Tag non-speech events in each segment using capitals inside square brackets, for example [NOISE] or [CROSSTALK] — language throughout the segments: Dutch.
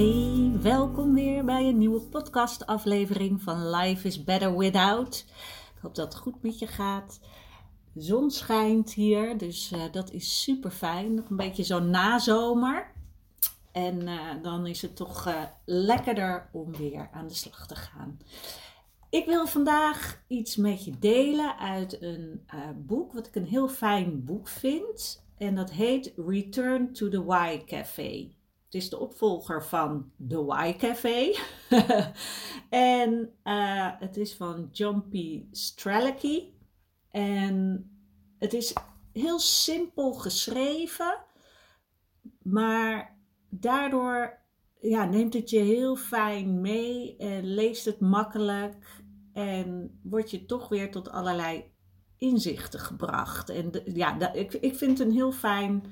Hey, welkom weer bij een nieuwe podcastaflevering van Life is Better Without. Ik hoop dat het goed met je gaat. Zon schijnt hier, dus uh, dat is super fijn. Nog een beetje zo'n nazomer. En uh, dan is het toch uh, lekkerder om weer aan de slag te gaan. Ik wil vandaag iets met je delen uit een boek, wat ik een heel fijn boek vind. En dat heet Return to the Y Café. Het is de opvolger van The Y Café. [LAUGHS] en uh, het is van P. Strelicky. En het is heel simpel geschreven, maar daardoor ja, neemt het je heel fijn mee en leest het makkelijk en word je toch weer tot allerlei inzichten gebracht. En ja, ik, ik vind het een heel fijn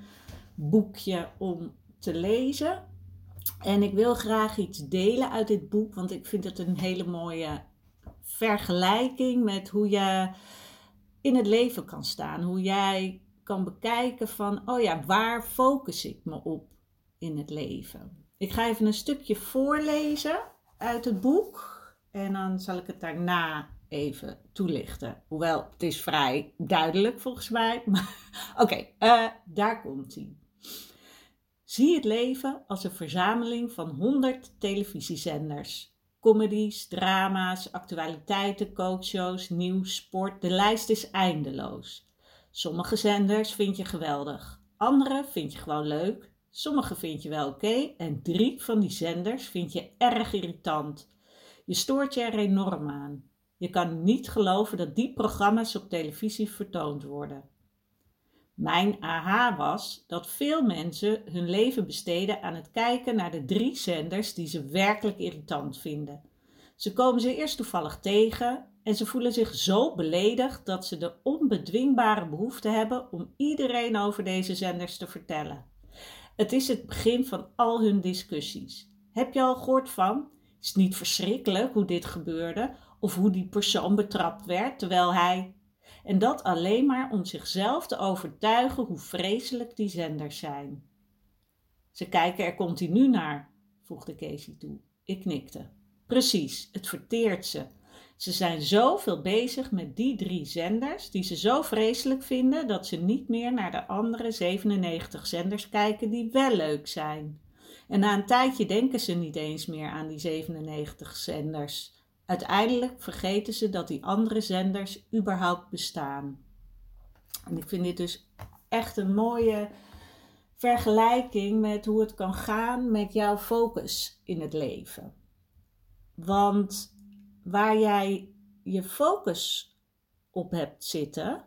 boekje om te lezen. En ik wil graag iets delen uit dit boek, want ik vind het een hele mooie vergelijking met hoe je in het leven kan staan. Hoe jij kan bekijken van, oh ja, waar focus ik me op in het leven? Ik ga even een stukje voorlezen uit het boek en dan zal ik het daarna even toelichten. Hoewel, het is vrij duidelijk volgens mij. [LAUGHS] Oké, eh, daar komt hij. Zie het leven als een verzameling van 100 televisiezenders. Comedies, drama's, actualiteiten, coachshows, nieuws, sport. De lijst is eindeloos. Sommige zenders vind je geweldig. Andere vind je gewoon leuk. Sommige vind je wel oké. En drie van die zenders vind je erg irritant. Je stoort je er enorm aan. Je kan niet geloven dat die programma's op televisie vertoond worden. Mijn aha was dat veel mensen hun leven besteden aan het kijken naar de drie zenders die ze werkelijk irritant vinden. Ze komen ze eerst toevallig tegen en ze voelen zich zo beledigd dat ze de onbedwingbare behoefte hebben om iedereen over deze zenders te vertellen. Het is het begin van al hun discussies. Heb je al gehoord van? Is het niet verschrikkelijk hoe dit gebeurde of hoe die persoon betrapt werd terwijl hij en dat alleen maar om zichzelf te overtuigen hoe vreselijk die zenders zijn. Ze kijken er continu naar, voegde Casey toe. Ik knikte. Precies, het verteert ze. Ze zijn zoveel bezig met die drie zenders die ze zo vreselijk vinden dat ze niet meer naar de andere 97 zenders kijken die wel leuk zijn. En na een tijdje denken ze niet eens meer aan die 97 zenders. Uiteindelijk vergeten ze dat die andere zenders überhaupt bestaan. En ik vind dit dus echt een mooie vergelijking met hoe het kan gaan met jouw focus in het leven. Want waar jij je focus op hebt zitten,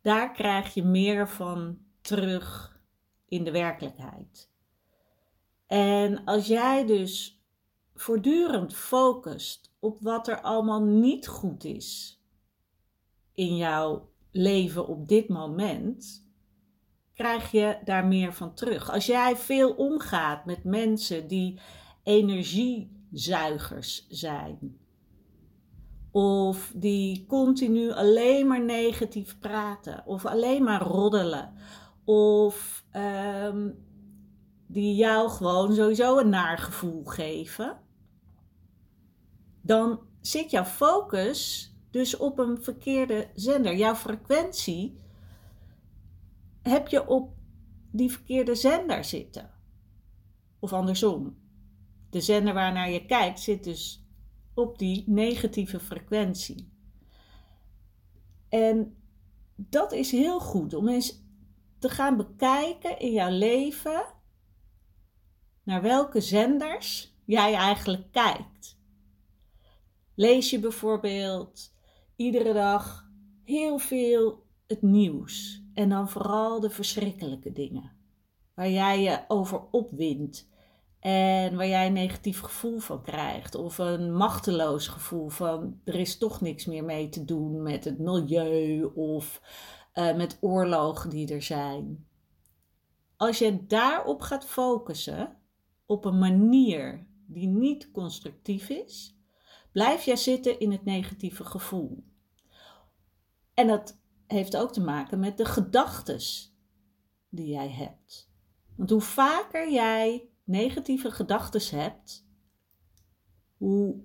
daar krijg je meer van terug in de werkelijkheid. En als jij dus voortdurend focust op wat er allemaal niet goed is in jouw leven op dit moment, krijg je daar meer van terug. Als jij veel omgaat met mensen die energiezuigers zijn, of die continu alleen maar negatief praten, of alleen maar roddelen, of um, die jou gewoon sowieso een naar gevoel geven dan zit jouw focus dus op een verkeerde zender. Jouw frequentie heb je op die verkeerde zender zitten. Of andersom. De zender waarnaar je kijkt zit dus op die negatieve frequentie. En dat is heel goed om eens te gaan bekijken in jouw leven naar welke zenders jij eigenlijk kijkt. Lees je bijvoorbeeld iedere dag heel veel het nieuws en dan vooral de verschrikkelijke dingen waar jij je over opwindt en waar jij een negatief gevoel van krijgt of een machteloos gevoel van er is toch niks meer mee te doen met het milieu of uh, met oorlogen die er zijn. Als je daarop gaat focussen, op een manier die niet constructief is, blijf jij zitten in het negatieve gevoel. En dat heeft ook te maken met de gedachtes die jij hebt. Want hoe vaker jij negatieve gedachten hebt, hoe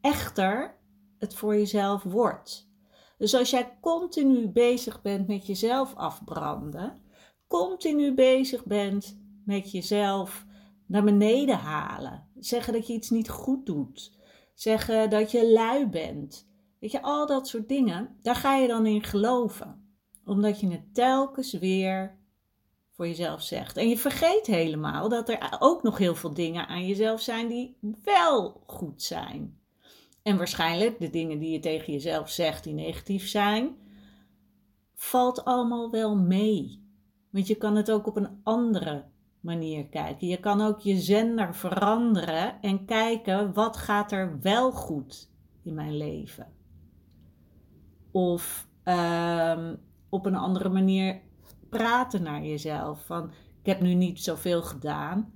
echter het voor jezelf wordt. Dus als jij continu bezig bent met jezelf afbranden, continu bezig bent met jezelf naar beneden halen, zeggen dat je iets niet goed doet, zeggen dat je lui bent, weet je, al dat soort dingen, daar ga je dan in geloven, omdat je het telkens weer voor jezelf zegt. En je vergeet helemaal dat er ook nog heel veel dingen aan jezelf zijn die wel goed zijn. En waarschijnlijk de dingen die je tegen jezelf zegt die negatief zijn, valt allemaal wel mee. Want je kan het ook op een andere manier kijken. Je kan ook je zender veranderen en kijken wat gaat er wel goed in mijn leven. Of um, op een andere manier praten naar jezelf. Van ik heb nu niet zoveel gedaan.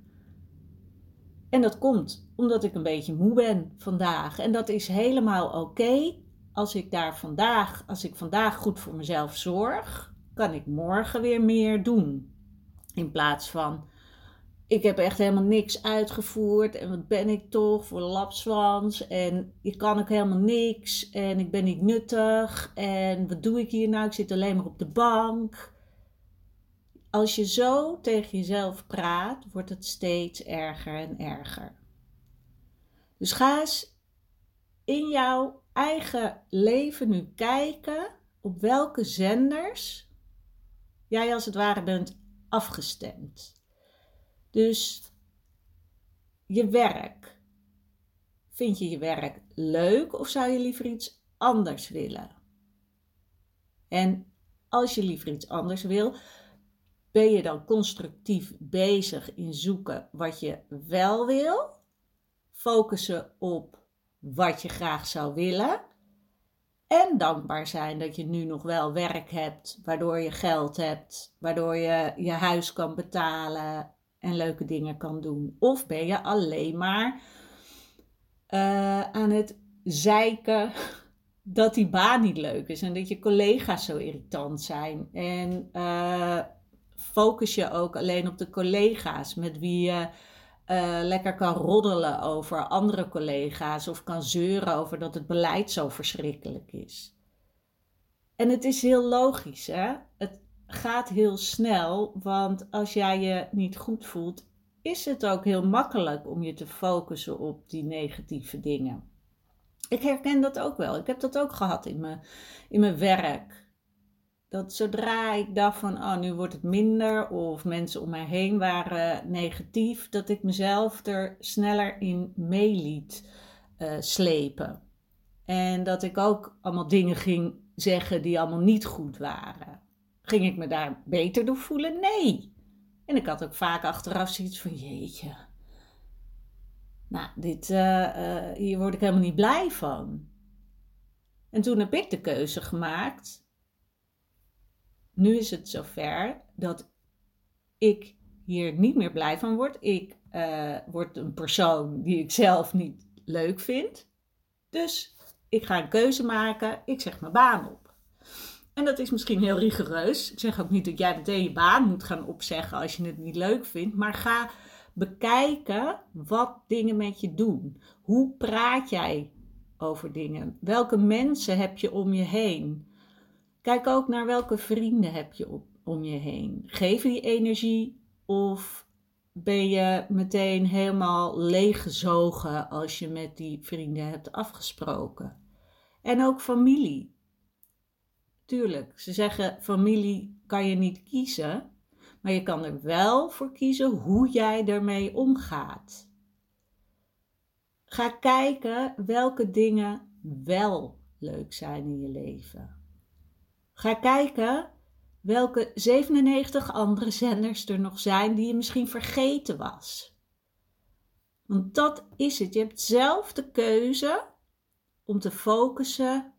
En dat komt omdat ik een beetje moe ben vandaag. En dat is helemaal oké. Als ik daar vandaag, als ik vandaag goed voor mezelf zorg, kan ik morgen weer meer doen. In plaats van ik heb echt helemaal niks uitgevoerd en wat ben ik toch voor lapswans en ik kan ook helemaal niks en ik ben niet nuttig en wat doe ik hier nou? Ik zit alleen maar op de bank. Als je zo tegen jezelf praat, wordt het steeds erger en erger. Dus ga eens in jouw eigen leven nu kijken op welke zenders jij als het ware bent afgestemd. Dus je werk. Vind je je werk leuk of zou je liever iets anders willen? En als je liever iets anders wil, ben je dan constructief bezig in zoeken wat je wel wil? Focussen op wat je graag zou willen. En dankbaar zijn dat je nu nog wel werk hebt, waardoor je geld hebt, waardoor je je huis kan betalen en leuke dingen kan doen. Of ben je alleen maar uh, aan het zeiken [LAUGHS] dat die baan niet leuk is en dat je collega's zo irritant zijn. En uh, focus je ook alleen op de collega's met wie je uh, lekker kan roddelen over andere collega's of kan zeuren over dat het beleid zo verschrikkelijk is. En het is heel logisch, hè? Het gaat heel snel, want als jij je niet goed voelt, is het ook heel makkelijk om je te focussen op die negatieve dingen. Ik herken dat ook wel. Ik heb dat ook gehad in mijn, in mijn werk dat zodra ik dacht van, oh, nu wordt het minder, of mensen om mij heen waren negatief, dat ik mezelf er sneller in meeliet uh, slepen. En dat ik ook allemaal dingen ging zeggen die allemaal niet goed waren. Ging ik me daar beter door voelen? Nee. En ik had ook vaak achteraf zoiets van, jeetje, nou, dit, uh, uh, hier word ik helemaal niet blij van. En toen heb ik de keuze gemaakt nu is het zover dat ik hier niet meer blij van word. Ik uh, word een persoon die ik zelf niet leuk vind. Dus ik ga een keuze maken. Ik zeg mijn baan op. En dat is misschien heel rigoureus. Ik zeg ook niet dat jij meteen je baan moet gaan opzeggen als je het niet leuk vindt. Maar ga bekijken wat dingen met je doen. Hoe praat jij over dingen? Welke mensen heb je om je heen? Kijk ook naar welke vrienden heb je om je heen. Geven die energie of ben je meteen helemaal leeggezogen als je met die vrienden hebt afgesproken? En ook familie. Tuurlijk, ze zeggen familie kan je niet kiezen, maar je kan er wel voor kiezen hoe jij ermee omgaat. Ga kijken welke dingen wel leuk zijn in je leven. Ga kijken welke 97 andere zenders er nog zijn die je misschien vergeten was. Want dat is het. Je hebt zelf de keuze om te focussen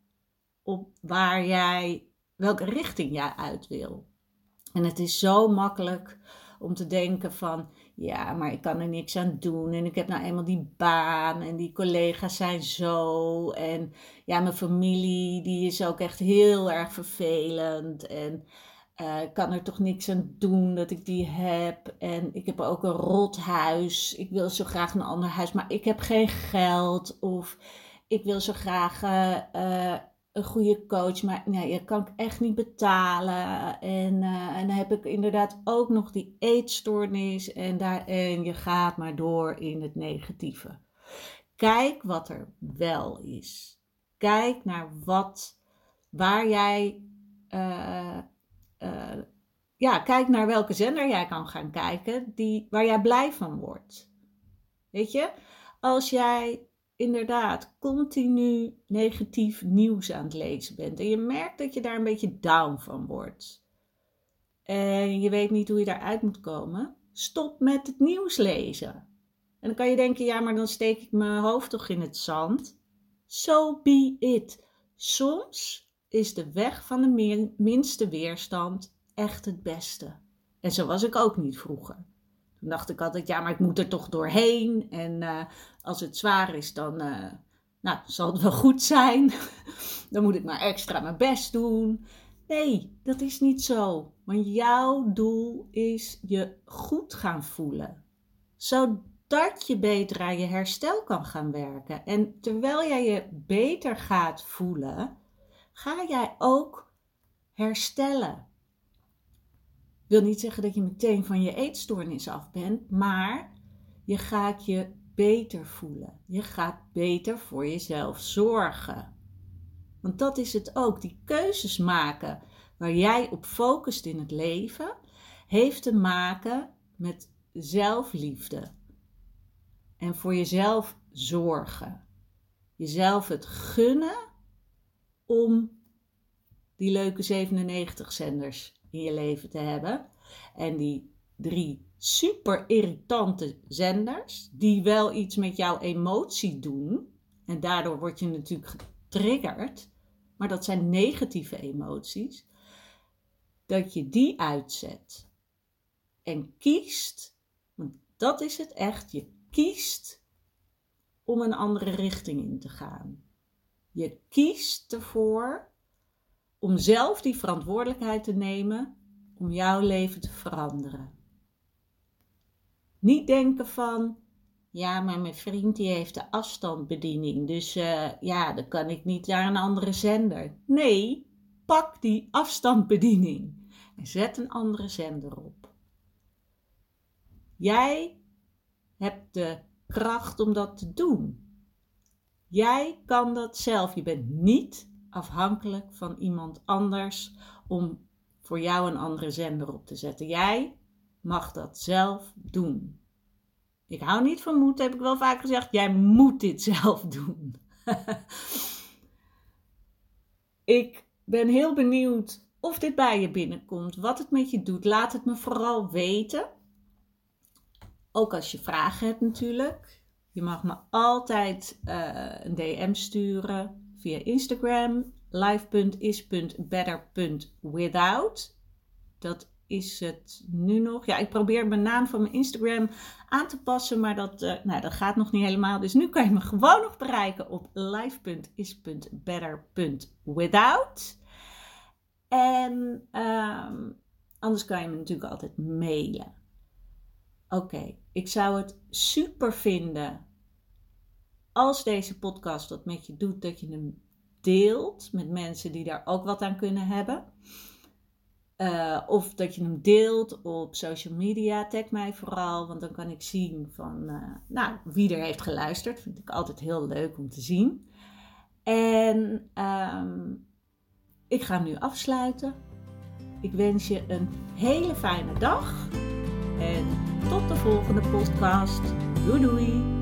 op waar jij, welke richting jij uit wil. En het is zo makkelijk om te denken van, ja, maar ik kan er niks aan doen. En ik heb nou eenmaal die baan en die collega's zijn zo. En ja, mijn familie, die is ook echt heel erg vervelend. En uh, ik kan er toch niks aan doen dat ik die heb. En ik heb ook een rot huis. Ik wil zo graag een ander huis, maar ik heb geen geld. Of ik wil zo graag uh, een goede coach, maar nee, je kan ik echt niet betalen. En, uh, en dan heb ik inderdaad ook nog die eetstoornis. En, daar, en je gaat maar door in het negatieve. Kijk wat er wel is. Kijk naar wat, waar jij uh, ja, kijk naar welke zender jij kan gaan kijken die, waar jij blij van wordt. Weet je, als jij inderdaad continu negatief nieuws aan het lezen bent en je merkt dat je daar een beetje down van wordt en je weet niet hoe je daaruit moet komen, stop met het nieuws lezen. En dan kan je denken, ja, maar dan steek ik mijn hoofd toch in het zand. So be it. Soms is de weg van de minste weerstand echt het beste. En zo was ik ook niet vroeger. Toen dacht ik altijd, ja, maar ik moet er toch doorheen. En uh, als het zwaar is, dan uh, nou, zal het wel goed zijn. [LAUGHS] dan moet ik maar extra mijn best doen. Nee, dat is niet zo. Want jouw doel is je goed gaan voelen. Zodat je beter aan je herstel kan gaan werken. En terwijl jij je beter gaat voelen, ga jij ook herstellen. Wil niet zeggen dat je meteen van je eetstoornis af bent, maar je gaat je beter voelen. Je gaat beter voor jezelf zorgen. Want dat is het ook. Die keuzes maken waar jij op focust in het leven, heeft te maken met zelfliefde. En voor jezelf zorgen. Jezelf het gunnen om die leuke 97 zenders in je leven te hebben. En die drie super irritante zenders, die wel iets met jouw emotie doen. En daardoor word je natuurlijk getriggerd. Maar dat zijn negatieve emoties. Dat je die uitzet. En kiest, want dat is het echt, je kiest om een andere richting in te gaan. Je kiest ervoor om zelf die verantwoordelijkheid te nemen om jouw leven te veranderen. Niet denken van, ja, maar mijn vriend die heeft de afstandsbediening, dus uh, ja, dan kan ik niet naar een andere zender. Nee, pak die afstandsbediening en zet een andere zender op. Jij hebt de kracht om dat te doen. Jij kan dat zelf. Je bent niet afhankelijk van iemand anders om voor jou een andere zender op te zetten. Jij mag dat zelf doen. Ik hou niet van moed, heb ik wel vaak gezegd. Jij moet dit [LAUGHS] zelf doen. ik ben heel benieuwd of dit bij je binnenkomt, wat het met je doet. Laat het me vooral weten. Ook als je vragen hebt natuurlijk. Je mag me altijd uh, een DM sturen via Instagram. live.is.better.without. Dat is het nu nog. Ja, ik probeer mijn naam van mijn Instagram aan te passen, maar dat, uh, nou, dat gaat nog niet helemaal. Dus nu kan je me gewoon nog bereiken op live.is.better.without. En um, anders kan je me natuurlijk altijd mailen. Oké, ik zou het super vinden als deze podcast dat met je doet, dat je hem deelt met mensen die daar ook wat aan kunnen hebben. Uh, of dat je hem deelt op social media. Tag mij vooral, want dan kan ik zien van uh, nou, wie er heeft geluisterd. Vind ik altijd heel leuk om te zien. En um, ik ga nu afsluiten. Ik wens je een hele fijne dag en tot de volgende podcast. Doei doei!